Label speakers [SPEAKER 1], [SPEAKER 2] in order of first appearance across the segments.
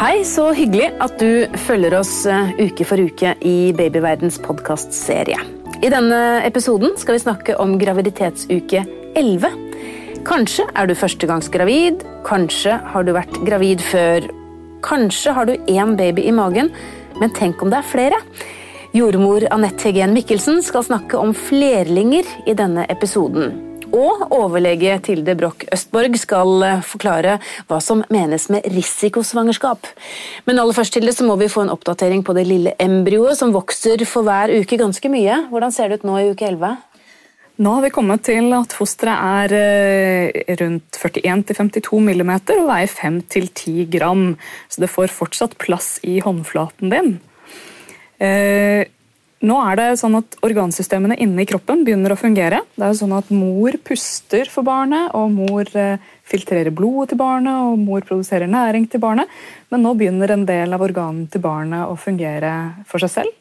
[SPEAKER 1] Hei, så hyggelig at du følger oss eh, uke for uke i Babyverdens podkastserie. I denne episoden skal vi snakke om graviditetsuke 11. Kanskje er du førstegangsgravid, kanskje har du vært gravid før. Kanskje har du én baby i magen, men tenk om det er flere? Jordmor Anette Hegen Mikkelsen skal snakke om flerlinger i denne episoden. Og overlege Tilde Broch Østborg skal eh, forklare hva som menes med risikosvangerskap. Men aller først Tilde, så må vi få en oppdatering på det lille embryoet som vokser for hver uke ganske mye. Hvordan ser det ut nå i uke 11?
[SPEAKER 2] Nå har vi kommet til at fosteret er eh, rundt 41-52 mm og veier 5-10 gram. Så det får fortsatt plass i håndflaten din. Nå er det sånn at Organsystemene inne i kroppen begynner å fungere. Det er sånn at Mor puster for barnet, og mor eh, filtrerer blodet til barnet og mor produserer næring til barnet. Men nå begynner en del av organene til barnet å fungere for seg selv.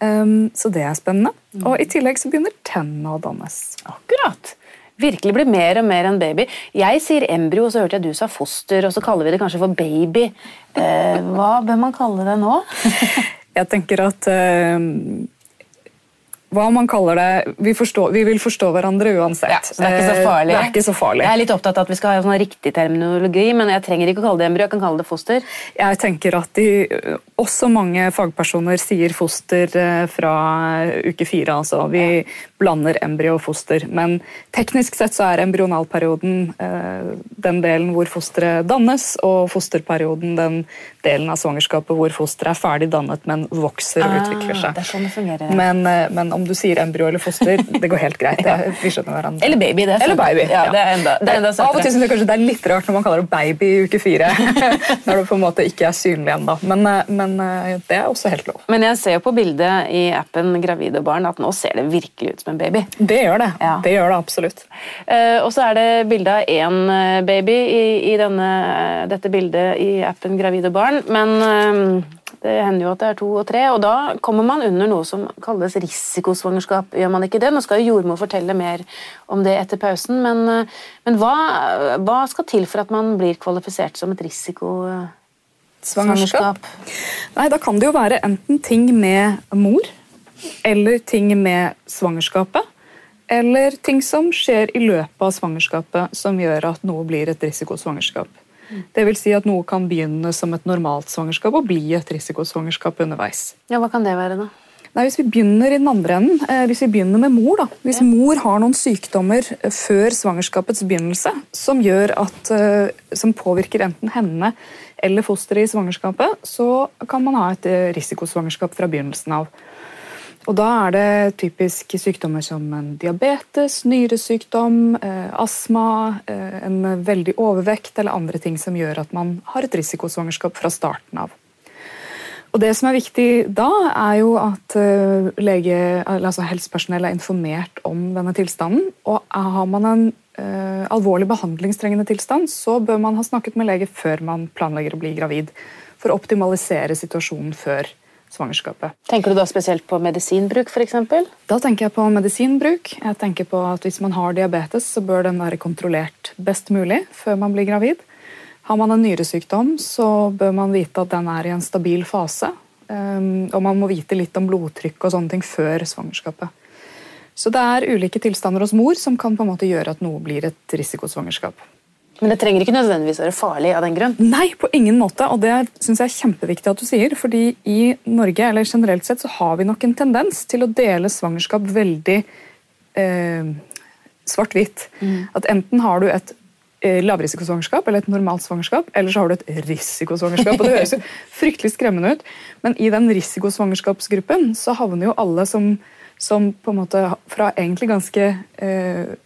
[SPEAKER 2] Um, så det er spennende. Mm. Og I tillegg så begynner tennene å dannes.
[SPEAKER 1] Akkurat. Virkelig blir mer og mer en baby. Jeg sier embryo, så hørte jeg du sa foster, og så kaller vi det kanskje for baby. Eh, hva bør man kalle det nå?
[SPEAKER 2] Jeg tenker at uh, hva man kaller det, vi, forstår, vi, vil forstå hverandre uansett. Ja,
[SPEAKER 1] så det er ikke så eh.
[SPEAKER 2] Det er ikke så farlig.
[SPEAKER 1] Jeg er litt opptatt av at vi skal ha sånn riktig terminologi, men jeg trenger ikke å kalle det embryo, jeg kan kalle det foster.
[SPEAKER 2] Jeg tenker at de, også mange fagpersoner sier foster eh, fra uke fire. Altså. Vi ja. blander embryo og foster. Men teknisk sett så er embryonalperioden eh, den delen hvor fosteret dannes, og fosterperioden den delen av svangerskapet hvor fosteret er ferdig dannet, men vokser og ah, utvikler seg.
[SPEAKER 1] Sånn det.
[SPEAKER 2] Men, men om du sier embryo eller foster, det går helt greit. ja. vi skjønner hverandre.
[SPEAKER 1] Eller baby. det er,
[SPEAKER 2] Eller baby.
[SPEAKER 1] Ja, det er enda, det er enda
[SPEAKER 2] Av og til syns jeg kanskje det er litt rart når man kaller det baby i uke fire. når det på en måte ikke er synlig ennå. Men, eh, men, eh, det er også helt lov.
[SPEAKER 1] Men jeg ser jo på bildet i appen Gravide barn at nå ser det virkelig ut som en baby.
[SPEAKER 2] Det gjør det. Ja. Det gjør det absolutt.
[SPEAKER 1] Uh, og så er det bilde av én baby i, i denne, dette bildet i appen Gravide barn. Men uh, det hender jo at det er to og tre, og da kommer man under noe som kalles risikosvangerskap. Gjør man ikke det? Nå skal jo jordmor fortelle mer om det etter pausen, men, eh, men hva, hva, skal til for at man blir kvalifisert som et risikosvangerskap?
[SPEAKER 2] Nei, da kan det jo være enten ting med mor, eller ting med svangerskapet. Eller ting som skjer i løpet av svangerskapet som gjør at noe blir et risikosvangerskap. Det vil si at noe kan begynne som et normalt svangerskap og bli et risikosvangerskap underveis.
[SPEAKER 1] Ja, Hva kan det være, da?
[SPEAKER 2] Nei, Hvis vi begynner i den andre enden, eh, hvis vi begynner med mor da. Hvis mor har noen sykdommer eh, før svangerskapets begynnelse som, at, eh, som påvirker enten henne eller fosteret i svangerskapet, så kan man ha et risikosvangerskap fra begynnelsen av. Og da er det typisk sykdommer som diabetes, nyresykdom, eh, astma, eh, en veldig overvekt eller andre ting som gjør at man har et risikosvangerskap fra starten av. Og Det som er viktig da, er jo at uh, lege, altså helsepersonell er informert om denne tilstanden. Og har man en uh, alvorlig behandlingstrengende tilstand, så bør man ha snakket med lege før man planlegger å bli gravid. For å optimalisere situasjonen før svangerskapet.
[SPEAKER 1] Tenker du da spesielt på medisinbruk f.eks.?
[SPEAKER 2] Da tenker jeg på medisinbruk. Jeg tenker på at Hvis man har diabetes, så bør den være kontrollert best mulig før man blir gravid. Har man en nyresykdom, så bør man vite at den er i en stabil fase. Ehm, og man må vite litt om blodtrykk og sånne ting før svangerskapet. Så det er ulike tilstander hos mor som kan på en måte gjøre at noe blir et risikosvangerskap.
[SPEAKER 1] Men det trenger ikke nødvendigvis være farlig av den grunn?
[SPEAKER 2] Nei, på ingen måte. Og det synes jeg er kjempeviktig at du sier. fordi i Norge, eller generelt sett, så har vi nok en tendens til å dele svangerskap veldig eh, svart-hvitt. Mm. At enten har du et eh, lavrisikosvangerskap eller et normalt svangerskap, eller så har du et risikosvangerskap. og Det høres jo fryktelig skremmende ut, men i den risikosvangerskapsgruppen så havner jo alle som, som på en måte fra egentlig ganske eh,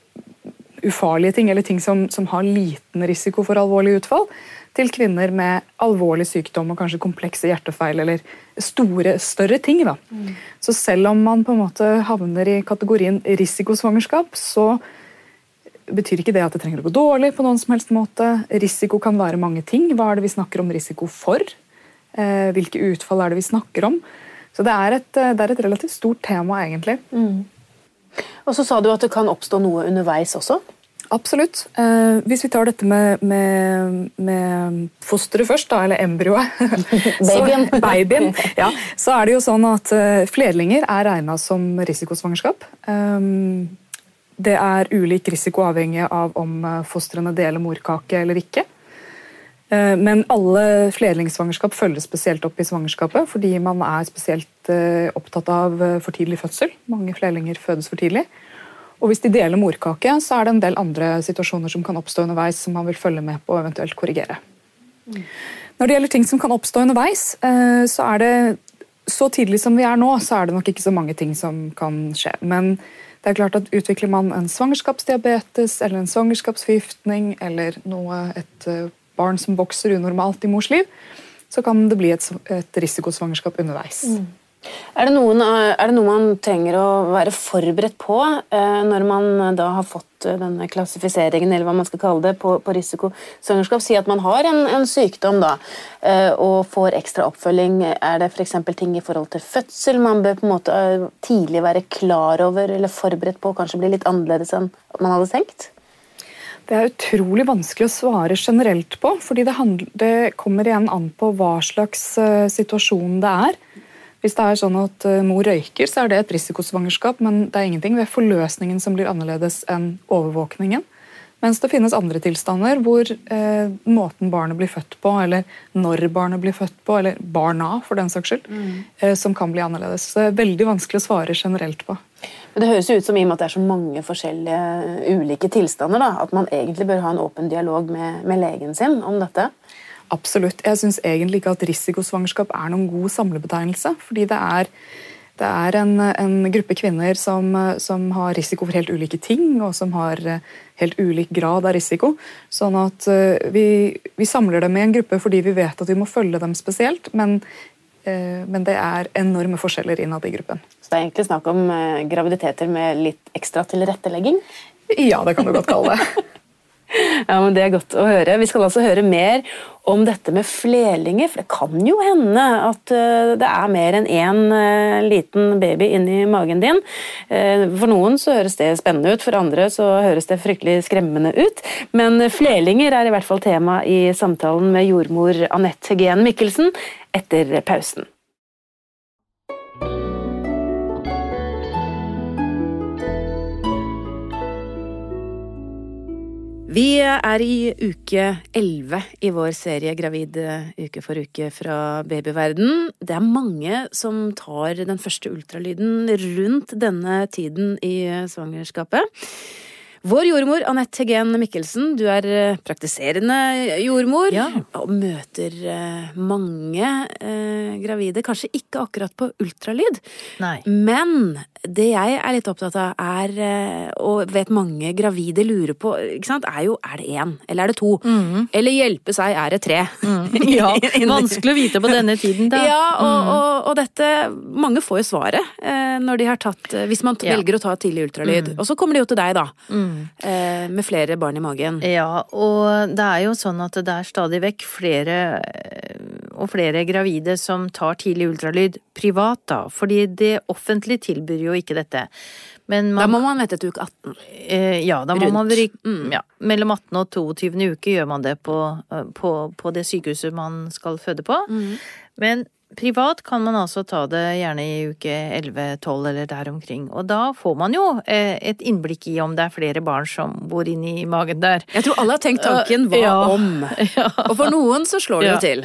[SPEAKER 2] ufarlige ting, eller ting som, som, har liten risiko for alvorlig utfall, til kvinner med alvorlig sykdom og kanskje komplekse hjertefeil eller store, større ting. Da. Mm. Så selv om man på en måte havner i kategorien risikosvangerskap, så betyr ikke det at det trenger å gå dårlig. på noen som helst måte. Risiko kan være mange ting. Hva er det vi snakker om risiko for? Eh, hvilke utfall er det vi snakker om? Så det er et, det er et relativt stort tema, egentlig. Mm.
[SPEAKER 1] Og så sa du at det kan oppstå noe underveis også?
[SPEAKER 2] Absolutt. Eh, hvis vi tar dette med, med, med fosteret først, da, eller embryoet
[SPEAKER 1] Babyen.
[SPEAKER 2] så, babyen ja, så er det jo sånn at eh, flerlinger er regna som risikosvangerskap. Eh, det er ulik risiko avhengig av om eh, fostrene deler morkake eller ikke. Uh, men alle flerlingsvangerskap følges spesielt opp i svangerskapet fordi man er spesielt uh, opptatt av for tidlig fødsel. Mange flerlinger fødes for tidlig. Og hvis de deler morkake, så er det en del andre situasjoner som kan oppstå underveis som man vil følge med på og eventuelt korrigere. Når det gjelder ting som kan oppstå underveis, eh, så er det så tidlig som vi er nå, så er det nok ikke så mange ting som kan skje. Men det er klart at utvikler man en svangerskapsdiabetes eller en svangerskapsforgiftning eller noe, et eh, barn som vokser unormalt i mors liv, så kan det bli et, et risikosvangerskap underveis. Mm.
[SPEAKER 1] Er det, noen, er det, noe man trenger å være forberedt på eh, når man da har fått eh, denne klassifiseringen eller hva man skal kalle det, på, på risikosvangerskap? Si at man har en, en sykdom da, eh, og får ekstra oppfølging. Er det f.eks. ting i forhold til fødsel man bør på en måte tidlig være klar over eller forberedt på, kanskje bli litt annerledes enn man hadde tenkt?
[SPEAKER 2] Det er utrolig vanskelig å svare generelt på, fordi det, handler, det kommer igjen an på hva slags situasjon det er. Hvis det er sånn at eh, mor røyker, så er det et risikosvangerskap, men det er ingenting ved forløsningen som blir annerledes enn overvåkningen. Mens det finnes andre tilstander hvor eh, måten barnet blir født på, eller når barnet blir født på, eller barna for den saks skyld, mm. eh, som kan bli annerledes. Så det er veldig vanskelig å svare generelt på.
[SPEAKER 1] Men Det høres ut som i og med at det er så mange forskjellige ulike tilstander, da, at man egentlig bør ha en åpen dialog med, med legen sin om dette?
[SPEAKER 2] Absolutt. Jeg syns egentlig ikke at risikosvangerskap er noen god samlebetegnelse. Fordi det er, det er en, en, gruppe kvinner som, som, har risiko for helt ulike ting, og som har eh, helt ulik grad av risiko. Sånn at eh, vi, vi samler dem i en gruppe fordi vi vet at vi må følge dem spesielt. Men, eh, men det er enorme forskjeller innad i gruppen.
[SPEAKER 1] Så det er egentlig snakk om graviditeter med litt ekstra tilrettelegging?
[SPEAKER 2] Ja, det kan du godt kalle det.
[SPEAKER 1] Ja, men Det er godt å høre. Vi skal altså høre mer om dette med flerlinger. For det kan jo hende at eh, det er mer enn én eh, liten baby inni magen din. Eh, for noen så høres det spennende ut, for andre så høres det fryktelig skremmende ut. Men flerlinger er i hvert fall tema i samtalen med jordmor Anette Hegen Mikkelsen etter pausen. Vi er i uke elleve i vår serie Gravid uke for uke fra babyverden. Det er mange som tar den første ultralyden rundt denne tiden i svangerskapet. Vår jordmor Anette Hegen Mikkelsen, du er eh, praktiserende jordmor
[SPEAKER 3] ja.
[SPEAKER 1] og møter eh, mange eh, gravide. Kanskje ikke akkurat på ultralyd,
[SPEAKER 3] Nei.
[SPEAKER 1] men det jeg er litt opptatt av, er, eh, og vet mange gravide lurer på, er jo er det én, eller er det to? Mm. Eller hjelpe seg, er det tre?
[SPEAKER 3] Mm. Ja, vanskelig å vite på denne tiden, da.
[SPEAKER 1] Ja, og, mm. og, og dette Mange får jo svaret eh, når de har tatt Hvis man ja. velger å ta tidlig ultralyd. Mm. Og så kommer de jo til deg, da. Mm. Eh, med flere barn i magen.
[SPEAKER 3] Ja, og det er jo sånn at det er stadig vekk flere og flere gravide som tar tidlig ultralyd privat, da. Fordi det offentlige tilbyr jo ikke dette.
[SPEAKER 1] Man, da må man vente til uke 18?
[SPEAKER 3] Eh, ja, da må Rundt. man mm. ja, Mellom 18. og 22. uke gjør man det på, eh, på, på det sykehuset man skal føde på. Mm. Men Privat kan man altså ta det gjerne i uke 11-12 eller der omkring. Og da får man jo eh, et innblikk i om det er flere barn som bor inni magen der.
[SPEAKER 1] Jeg tror alle har tenkt tanken hva ja. om? Ja. Og for noen så slår det jo til.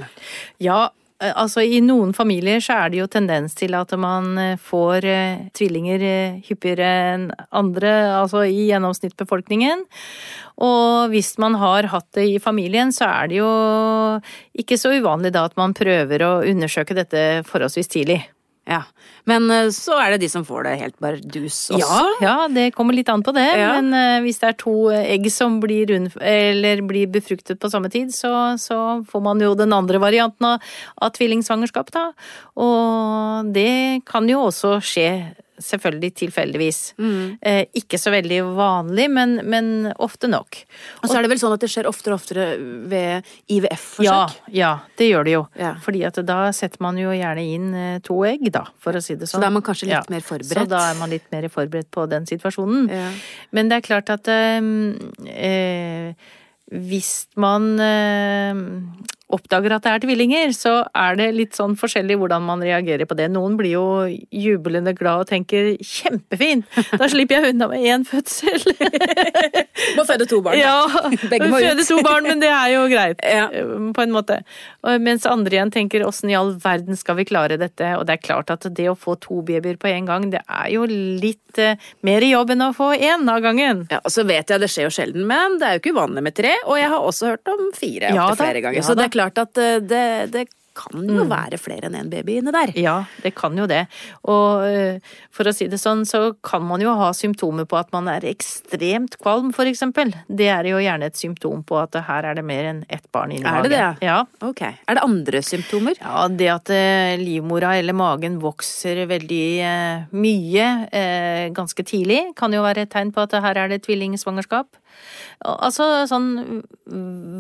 [SPEAKER 3] Ja, Eh, altså I noen familier så er det jo tendens til at man eh, får eh, tvillinger hyppigere enn andre, altså i gjennomsnittsbefolkningen. Og hvis man har hatt det i familien, så er det jo ikke så uvanlig da at man prøver å undersøke dette forholdsvis tidlig.
[SPEAKER 1] Ja, Men eh, så er det de som får det helt bardus også.
[SPEAKER 3] Ja, ja, det kommer litt an på det. Ja. Men uh, hvis det er to egg som blir, rund, blir befruktet på samme tid, så, så, får man jo den andre varianten av, av tvillingsvangerskap, da. Og det kan jo også skje selvfølgelig tilfeldigvis. Eh, ikke så veldig vanlig, men, men ofte nok.
[SPEAKER 1] Og så er det vel sånn at det skjer oftere og oftere ved IVF-forsøk?
[SPEAKER 3] Ja, ja, det gjør det jo.
[SPEAKER 1] Ja.
[SPEAKER 3] Fordi at da setter man jo gjerne inn eh, to egg, da, for å si det sånn.
[SPEAKER 1] Så da er man kanskje litt mer forberedt?
[SPEAKER 3] Så da er man litt mer forberedt på den situasjonen.
[SPEAKER 1] Ja.
[SPEAKER 3] Men det er klart at eh, eh, hvis man eh, oppdager at det er tvillinger, så er det litt sånn forskjellig hvordan man reagerer på det. Noen blir jo jublende glad og tenker 'kjempefint, da slipper jeg unna med én fødsel'.
[SPEAKER 1] Må føde to barn.
[SPEAKER 3] Ja,
[SPEAKER 1] Begge må
[SPEAKER 3] føde to barn, men det er jo greit,
[SPEAKER 1] Ja.
[SPEAKER 3] eh, på en måte. Og Mens andre igjen tenker 'åssen i all verden skal vi klare dette'? Og det er klart at det å få to babyer på en gang, det er jo litt eh, mer jobb enn å få én av gangen.
[SPEAKER 1] Ja, og så vet jeg det skjer jo sjelden, men det er jo ikke uvanlig med tre. Og jeg har også hørt om fire opptil flere ganger. så det er klart at eh, det, det kan jo være flere enn én baby inne der.
[SPEAKER 3] Ja, det kan jo det. Og eh, for å si det sånn, så kan man jo ha symptomer på at man er ekstremt kvalm, for eksempel. Det er jo gjerne et symptom på at her er det mer enn ett barn inni
[SPEAKER 1] Er det det?
[SPEAKER 3] Ja.
[SPEAKER 1] Ok. Er det andre symptomer?
[SPEAKER 3] Ja, det at eh, livmora eller magen vokser veldig eh, mye ganske tidlig, kan jo være et tegn på at her er det tvillingsvangerskap. Altså sånn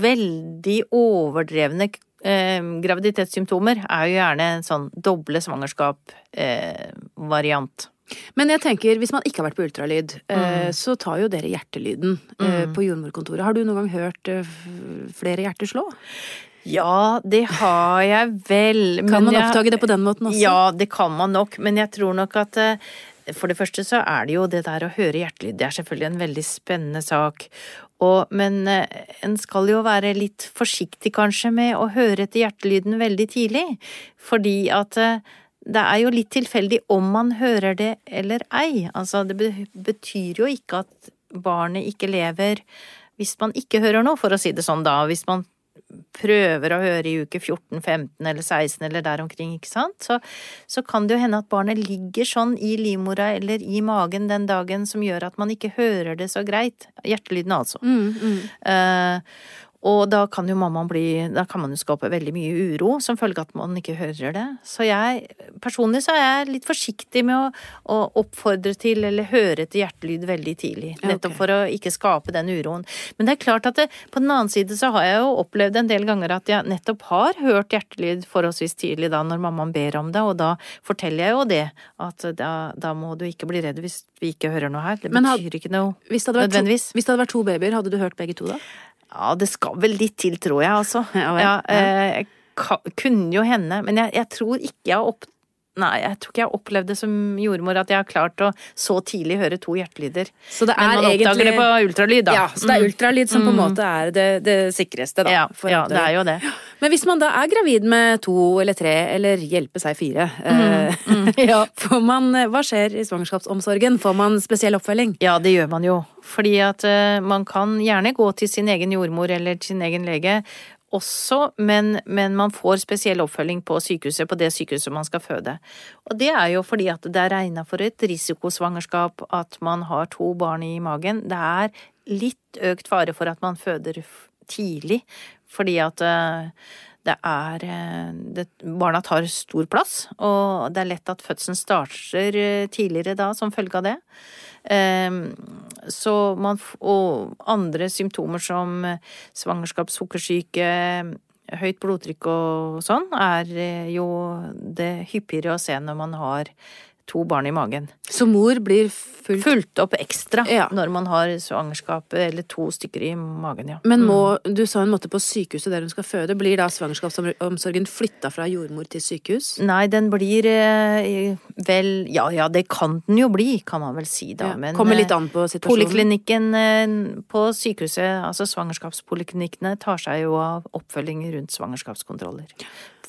[SPEAKER 3] veldig overdrevne eh, graviditetssymptomer er jo gjerne en sånn doble svangerskap-variant.
[SPEAKER 1] Men jeg tenker, hvis man ikke har vært på ultralyd, eh, så tar jo dere hjertelyden eh, på jordmorkontoret. Har du noen gang hørt eh, flere hjerter slå?
[SPEAKER 3] ja, det har jeg vel.
[SPEAKER 1] Kan man
[SPEAKER 3] jeg-
[SPEAKER 1] oppdage det på den måten også?
[SPEAKER 3] Ja, det kan man nok, men jeg tror nok at eh, for det første så er det jo det der å høre hjertelyd, det er selvfølgelig en veldig spennende sak. Og, men eh, en skal jo være litt forsiktig kanskje med å høre etter hjertelyden veldig tidlig, fordi at eh, det er jo litt tilfeldig om man hører det eller ei. Altså, det betyr jo ikke at barnet ikke lever hvis man ikke hører noe, for å si det sånn da. Hvis man prøver å høre i uke 14, 15 eller 16 eller der omkring, ikke sant, så, så kan det jo hende at barnet ligger sånn i livmora eller i magen den dagen som gjør at man ikke hører det så greit. Hjertelyden, altså.
[SPEAKER 1] Mm, mm.
[SPEAKER 3] Eh, og da kan jo mammaen bli Da kan man jo skape veldig mye uro som følge av at man ikke hører det. Så jeg personlig så er jeg litt forsiktig med å, å oppfordre til eller høre etter hjertelyd veldig tidlig. Nettopp
[SPEAKER 1] okay.
[SPEAKER 3] for å ikke skape den uroen. Men det er klart at det, på den annen side så har jeg jo opplevd en del ganger at jeg nettopp har hørt hjertelyd forholdsvis tidlig da når mammaen ber om det, og da forteller jeg jo det. At da, da må du ikke bli redd hvis vi ikke hører noe her. Det
[SPEAKER 1] Men had-
[SPEAKER 3] betyr ikke noe
[SPEAKER 1] Hvis, det vært
[SPEAKER 3] nødvendigvis.
[SPEAKER 1] hvis det hadde vært to babyer, hadde du hørt begge to da?
[SPEAKER 3] Ja, det skal vel litt til, tror jeg, altså.
[SPEAKER 1] Ja
[SPEAKER 3] Ja, eh, jeg ka- kunne jo hende, men jeg, jeg tror ikke jeg har opp... Nei, jeg tror ikke jeg har opplevd det som jordmor at jeg har klart å så tidlig høre to hjertelyder.
[SPEAKER 1] Så det
[SPEAKER 3] Men
[SPEAKER 1] man
[SPEAKER 3] man oppdager det på ultralyd, da.
[SPEAKER 1] Ja, så det er ultralyd som på en måte er det, det sikreste, da.
[SPEAKER 3] Ja, ja, det er jo det.
[SPEAKER 1] Men hvis man da er gravid med to eller tre, eller hjelpe seg fire, eh,
[SPEAKER 3] Ja.
[SPEAKER 1] får man, hva skjer i svangerskapsomsorgen? Får man spesiell oppfølging?
[SPEAKER 3] Ja, det gjør man jo. Fordi at eh, man kan gjerne gå til sin egen jordmor eller sin egen lege også, men, men man får spesiell oppfølging på sykehuset, på det sykehuset man skal føde. Og det er jo fordi at det er regna for et risikosvangerskap at man har to barn i magen. Det er litt økt fare for at man føder tidlig, fordi at eh, det er eh, det, Barna tar stor plass, og det er lett at fødselen starter eh, tidligere da som følge av det. Ehm, Så man Og andre symptomer som eh, svangerskapssukkersyke, høyt blodtrykk og sånn, er jo det hyppigere å se når man har to barn i magen.
[SPEAKER 1] Så mor blir fullt
[SPEAKER 3] Fulgt opp ekstra
[SPEAKER 1] Ja.
[SPEAKER 3] når man har svangerskapet eller to stykker i magen, ja.
[SPEAKER 1] Men må, du sa en måte på sykehuset der hun skal føde, blir da svangerskapsomsorgen flytta fra jordmor til sykehus?
[SPEAKER 3] Nei, den blir eh, vel Ja ja, det kan den jo bli, kan man vel si da.
[SPEAKER 1] Ja,
[SPEAKER 3] Men
[SPEAKER 1] Kommer
[SPEAKER 3] eh,
[SPEAKER 1] litt an på situasjonen.
[SPEAKER 3] Poliklinikken eh, på sykehuset, altså svangerskapspoliklinikkene, tar seg jo av oppfølging rundt svangerskapskontroller.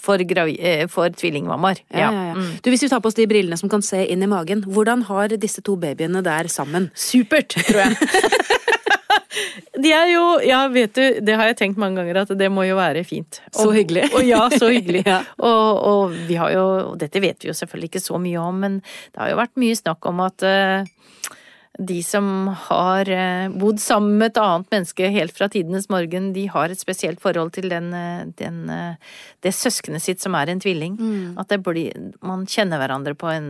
[SPEAKER 3] For, eh, for tvillingmammaer.
[SPEAKER 1] Ja, ja, ja.
[SPEAKER 3] Mm.
[SPEAKER 1] Du, hvis vi tar på oss de brillene som kan se inn i magen, hvordan har disse to babyene der sammen?
[SPEAKER 3] Supert, tror jeg. De er jo, ja vet du, det har jeg tenkt mange ganger at det må jo være fint.
[SPEAKER 1] Så hyggelig.
[SPEAKER 3] Og ja, så hyggelig.
[SPEAKER 1] Ja.
[SPEAKER 3] og, og vi har jo, og dette vet vi jo selvfølgelig ikke så mye om, men det har jo vært mye snakk om at eh, de som har eh, bodd sammen med et annet menneske helt fra tidenes morgen, de har et spesielt forhold til den, eh, den, eh, det søskenet sitt som er en tvilling.
[SPEAKER 1] Mm.
[SPEAKER 3] At det blir, man kjenner hverandre på en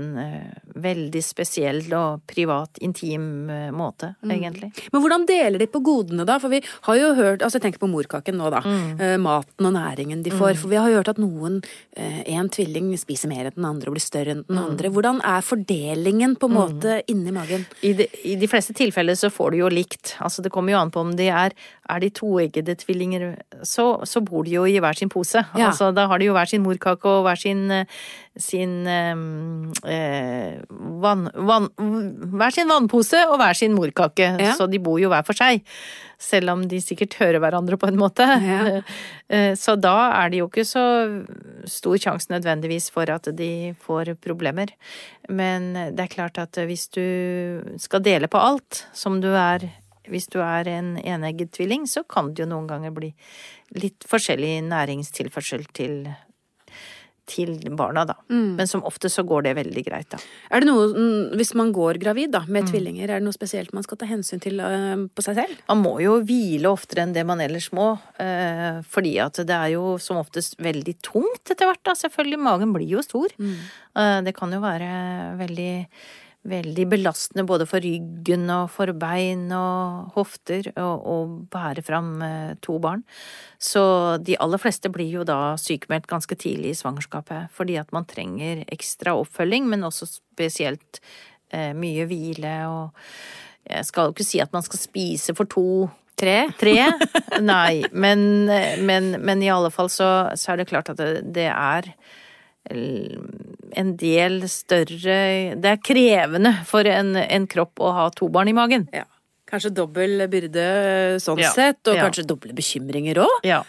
[SPEAKER 3] veldig spesiell og privat, intim måte,
[SPEAKER 1] Mm.
[SPEAKER 3] egentlig.
[SPEAKER 1] Men hvordan deler de på godene, da? For vi har jo hørt Altså, tenker på morkaken nå, da.
[SPEAKER 3] Mm.
[SPEAKER 1] Maten og næringen de får. For vi har hørt at noen, en tvilling, spiser mer enn den andre og blir større enn den
[SPEAKER 3] Mm.
[SPEAKER 1] andre. Hvordan er fordelingen på en måte inni magen?
[SPEAKER 3] I de, I de fleste tilfeller så får du jo likt. Altså det kommer jo an på om de er Er de toeggede tvillinger, så, så bor de jo i hver sin pose.
[SPEAKER 1] Ja.
[SPEAKER 3] Altså da har de jo hver sin morkake og hver sin, eh, sin eh, vann, vann, Hver sin vannpose og hver sin morkake.
[SPEAKER 1] Ja.
[SPEAKER 3] Så de bor jo hver for seg. Selv om de sikkert hører hverandre på en måte.
[SPEAKER 1] Ja.
[SPEAKER 3] Eh, Så da er det jo ikke så stor sjanse nødvendigvis for at de får problemer. Men det er klart at hvis du skal dele på alt, som du er hvis du er en enegget tvilling, så kan det jo noen ganger bli litt forskjellig næringstilførsel til, til barna, da. Men som ofte så går det veldig greit, da.
[SPEAKER 1] Er det noe, mm, Hvis man går gravid da,
[SPEAKER 3] Mm.
[SPEAKER 1] med tvillinger, er det noe spesielt man skal ta hensyn til uh, på seg selv?
[SPEAKER 3] Man må jo hvile oftere enn det man ellers må, Uh, fordi at det er jo som oftest veldig tungt etter hvert, da. Selvfølgelig, magen blir jo stor. Eh, det kan jo være veldig Veldig belastende både for ryggen og for bein og hofter å bære fram eh, to barn. Så de aller fleste blir jo da sykemeldt ganske tidlig i svangerskapet, fordi at man trenger ekstra oppfølging, men også spesielt eh, mye hvile og Jeg skal jo ikke si at man skal spise for to
[SPEAKER 1] Tre?
[SPEAKER 3] Tre? Nei, men, men, men i alle fall så, så er det klart at det, det er en del større Det er krevende for en, en kropp å ha to barn i magen.
[SPEAKER 1] Ja. Kanskje dobbel byrde sånn
[SPEAKER 3] Ja.
[SPEAKER 1] sett, og
[SPEAKER 3] Ja.
[SPEAKER 1] kanskje doble bekymringer òg.
[SPEAKER 3] Ja,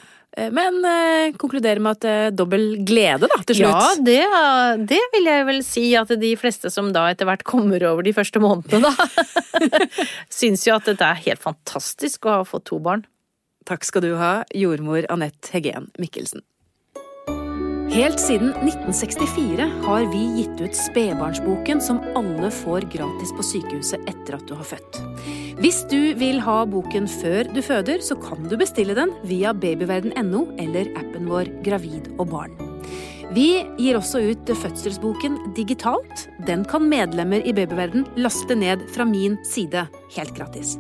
[SPEAKER 1] Men eh, konkluderer med at er dobbel glede, da, til slutt.
[SPEAKER 3] ja det, det vil jeg vel si at de fleste som da etter hvert kommer over de første månedene, da, syns jo at det er helt fantastisk å ha fått to barn.
[SPEAKER 1] Takk skal du ha, jordmor Anette Heggen Mikkelsen. Helt siden 1964 har vi gitt ut Spedbarnsboken, som alle får gratis på sykehuset etter at du har født. Hvis du vil ha boken før du føder, så kan du bestille den via babyverden.no eller appen vår Gravid og barn. Vi gir også ut fødselsboken digitalt. Den kan medlemmer i Babyverden laste ned fra min side helt gratis.